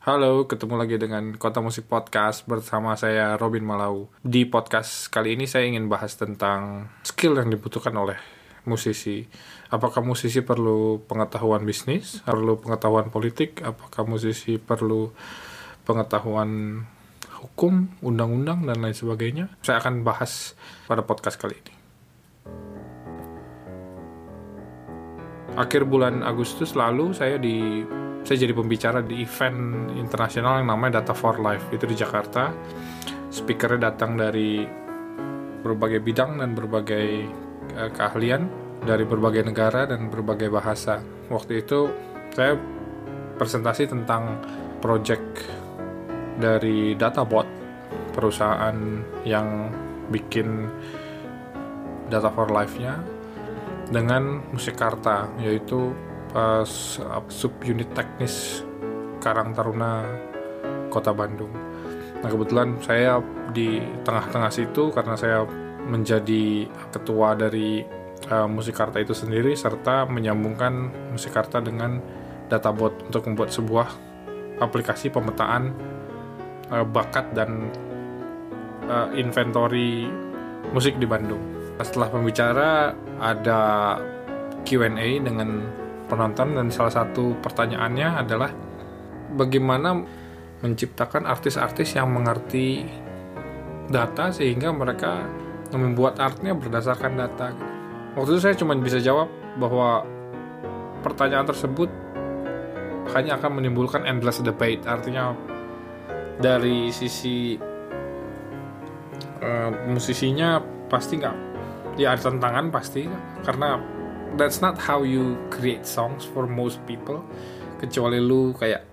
Halo, ketemu lagi dengan Kota Musik Podcast bersama saya Robin Malau. Di podcast kali ini saya ingin bahas tentang skill yang dibutuhkan oleh musisi. Apakah musisi perlu pengetahuan bisnis, perlu pengetahuan politik, apakah musisi perlu pengetahuan hukum, undang-undang dan lain sebagainya? Saya akan bahas pada podcast kali ini. Akhir bulan Agustus lalu saya di saya jadi pembicara di event internasional yang namanya Data for Life itu di Jakarta. Speakernya datang dari berbagai bidang dan berbagai uh, keahlian dari berbagai negara dan berbagai bahasa. Waktu itu saya presentasi tentang project dari Databot, perusahaan yang bikin Data for Life-nya dengan Musikarta, yaitu uh, subunit teknis Karang Taruna Kota Bandung. Nah kebetulan saya di tengah-tengah situ karena saya menjadi ketua dari uh, Musikarta itu sendiri serta menyambungkan Musikarta dengan databot untuk membuat sebuah aplikasi pemetaan uh, bakat dan uh, inventory musik di Bandung. Setelah pembicara ada Q&A dengan penonton dan salah satu pertanyaannya adalah bagaimana menciptakan artis-artis yang mengerti data sehingga mereka membuat artnya berdasarkan data. Waktu itu saya cuma bisa jawab bahwa pertanyaan tersebut hanya akan menimbulkan endless debate. Artinya dari sisi uh, musisinya pasti nggak ya ada tantangan pasti karena that's not how you create songs for most people kecuali lu kayak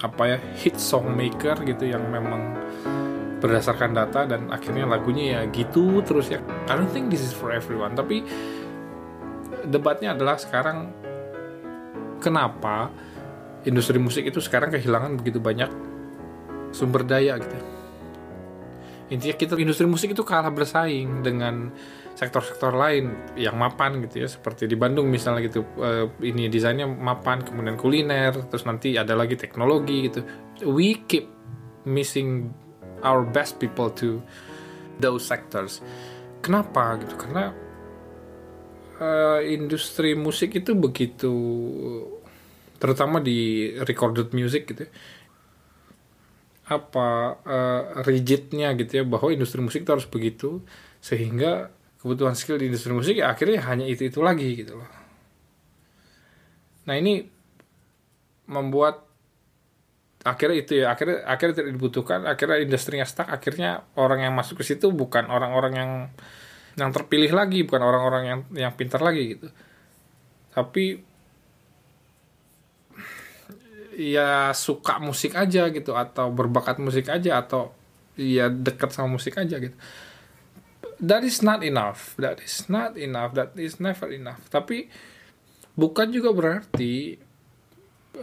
apa ya hit song maker gitu yang memang berdasarkan data dan akhirnya lagunya ya gitu terus ya. I don't think this is for everyone tapi debatnya adalah sekarang kenapa industri musik itu sekarang kehilangan begitu banyak sumber daya gitu. Intinya kita industri musik itu kalah bersaing dengan sektor-sektor lain yang mapan gitu ya seperti di Bandung misalnya gitu uh, ini desainnya mapan kemudian kuliner terus nanti ada lagi teknologi gitu. We keep missing our best people to those sectors. Kenapa gitu? Karena uh, industri musik itu begitu terutama di recorded music gitu ya, apa uh, rigidnya gitu ya bahwa industri musik itu harus begitu sehingga kebutuhan skill di industri musik ya akhirnya hanya itu itu lagi gitu loh. Nah ini membuat akhirnya itu ya akhirnya akhirnya tidak dibutuhkan akhirnya industrinya stuck akhirnya orang yang masuk ke situ bukan orang-orang yang yang terpilih lagi bukan orang-orang yang yang pintar lagi gitu. Tapi ya suka musik aja gitu atau berbakat musik aja atau ya dekat sama musik aja gitu that is not enough that is not enough that is never enough. Tapi bukan juga berarti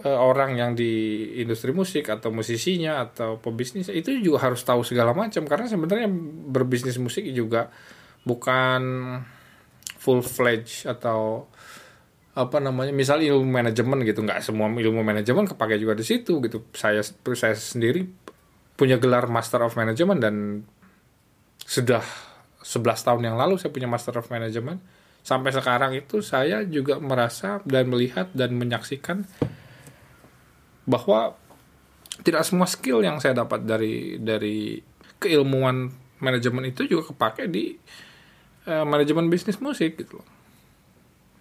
uh, orang yang di industri musik atau musisinya atau pebisnis itu juga harus tahu segala macam. Karena sebenarnya berbisnis musik juga bukan full fledged atau apa namanya misal ilmu manajemen gitu. Nggak semua ilmu manajemen kepake juga di situ gitu. Saya saya sendiri punya gelar master of management dan sudah 11 tahun yang lalu saya punya Master of Management. Sampai sekarang itu saya juga merasa dan melihat dan menyaksikan bahwa tidak semua skill yang saya dapat dari dari keilmuan manajemen itu juga kepake di uh, manajemen bisnis musik gitu loh.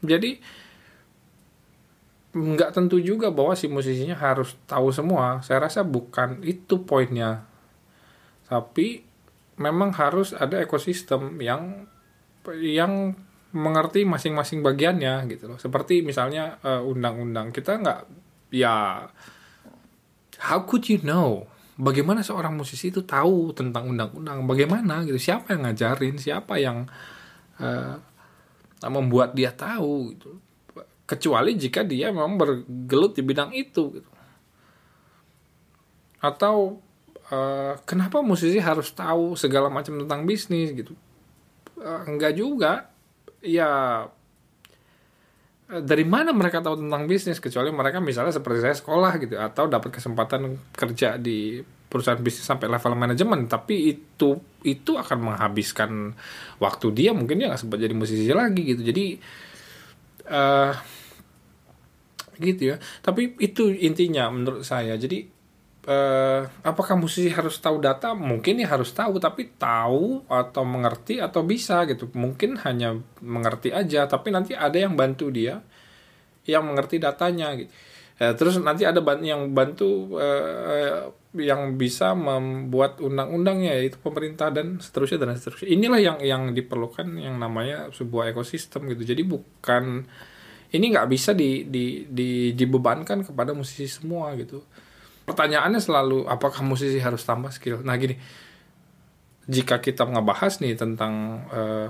Jadi nggak tentu juga bahwa si musisinya harus tahu semua. Saya rasa bukan itu poinnya. Tapi memang harus ada ekosistem yang yang mengerti masing-masing bagiannya gitu loh. Seperti misalnya eh, undang-undang kita nggak ya how could you know? Bagaimana seorang musisi itu tahu tentang undang-undang? Bagaimana gitu? Siapa yang ngajarin? Siapa yang uh, membuat dia tahu gitu? Kecuali jika dia memang bergelut di bidang itu gitu. Atau uh, kenapa musisi harus tahu segala macam tentang bisnis gitu? Uh, enggak juga. Ya eh, dari mana mereka tahu tentang bisnis? Kecuali mereka misalnya seperti saya sekolah gitu atau dapat kesempatan kerja di perusahaan bisnis sampai level manajemen. Tapi itu itu akan menghabiskan waktu dia. Mungkin dia nggak sempat jadi musisi lagi gitu. Jadi uh, gitu ya. Tapi itu intinya menurut saya. Jadi uh, apakah musisi harus tahu data? Mungkin ya harus tahu tapi tahu atau mengerti atau bisa gitu. Mungkin hanya mengerti aja tapi nanti ada yang bantu dia yang mengerti datanya gitu. Uh, terus nanti ada yang bantu uh, yang bisa membuat undang-undangnya yaitu pemerintah dan seterusnya dan seterusnya. Inilah yang yang diperlukan yang namanya sebuah ekosistem gitu. Jadi bukan ini nggak bisa di, di, di, dibebankan kepada musisi semua gitu pertanyaannya selalu apakah musisi harus tambah skill? Nah gini. Jika kita ngebahas nih tentang uh,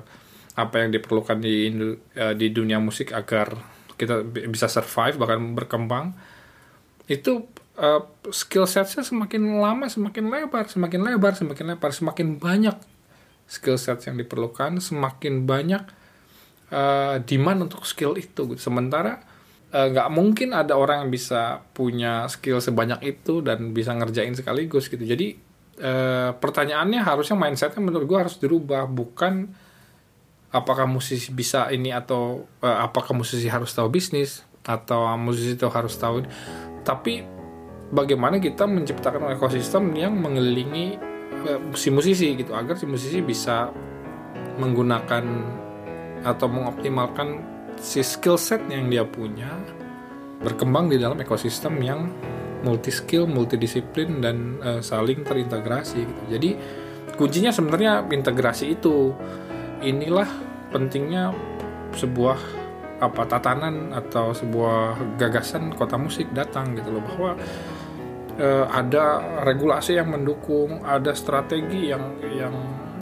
apa yang diperlukan di uh, di dunia musik agar kita bisa survive bahkan berkembang itu uh, skill setnya semakin lama semakin lebar semakin lebar semakin lebar. Semakin banyak skill set yang diperlukan semakin banyak uh, demand untuk skill itu. Sementara nggak uh, mungkin ada orang yang bisa punya skill sebanyak itu dan bisa ngerjain sekaligus gitu jadi uh, pertanyaannya harusnya mindsetnya menurut gue harus dirubah bukan apakah musisi bisa ini atau uh, apakah musisi harus tahu bisnis atau musisi itu harus tahu ini. tapi bagaimana kita menciptakan ekosistem yang mengelilingi uh, si musisi gitu agar si musisi bisa menggunakan atau mengoptimalkan si skill set yang dia punya berkembang di dalam ekosistem yang multi skill, multidisiplin dan uh, saling terintegrasi gitu. Jadi kuncinya sebenarnya integrasi itu. Inilah pentingnya sebuah apa tatanan atau sebuah gagasan kota musik datang gitu loh bahwa uh, ada regulasi yang mendukung, ada strategi yang yang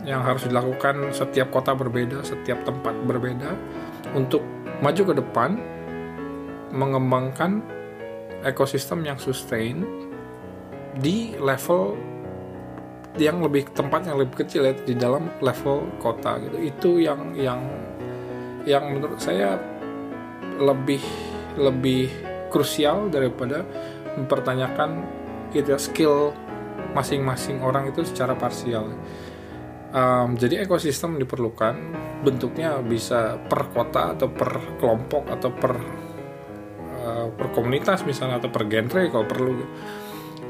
yang harus dilakukan setiap kota berbeda, setiap tempat berbeda untuk maju ke depan mengembangkan ekosistem yang sustain di level yang lebih tempat yang lebih kecil ya di dalam level kota gitu. Itu yang yang yang menurut saya lebih lebih krusial daripada mempertanyakan ya, skill masing-masing orang itu secara parsial um, jadi ekosistem diperlukan bentuknya bisa per kota atau per kelompok atau per uh, per komunitas misalnya atau per genre kalau perlu.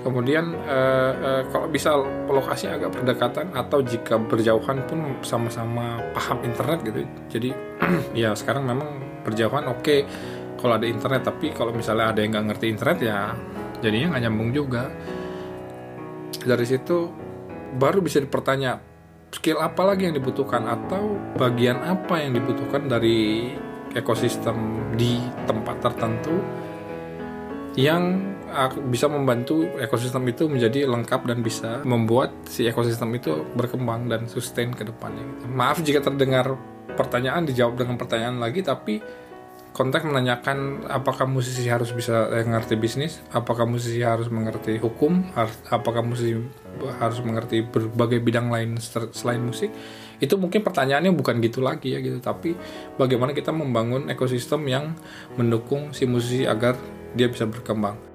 Kemudian uh, uh, kalau bisa lokasi agak berdekatan atau jika berjauhan pun sama-sama paham internet gitu. Jadi ya sekarang memang berjauhan oke okay, kalau ada internet tapi kalau misalnya ada yang nggak ngerti internet ya jadinya nggak nyambung juga. Dari situ baru bisa dipertanya skill apa lagi yang dibutuhkan atau bagian apa yang dibutuhkan dari ekosistem di tempat tertentu yang bisa membantu ekosistem itu menjadi lengkap dan bisa membuat si ekosistem itu berkembang dan sustain ke depannya. Maaf jika terdengar pertanyaan dijawab dengan pertanyaan lagi tapi konteks menanyakan apakah musisi harus bisa eh, mengerti bisnis, apakah musisi harus mengerti hukum, apakah musisi harus mengerti berbagai bidang lain selain musik. Itu mungkin pertanyaannya bukan gitu lagi ya gitu, tapi bagaimana kita membangun ekosistem yang mendukung si musisi agar dia bisa berkembang.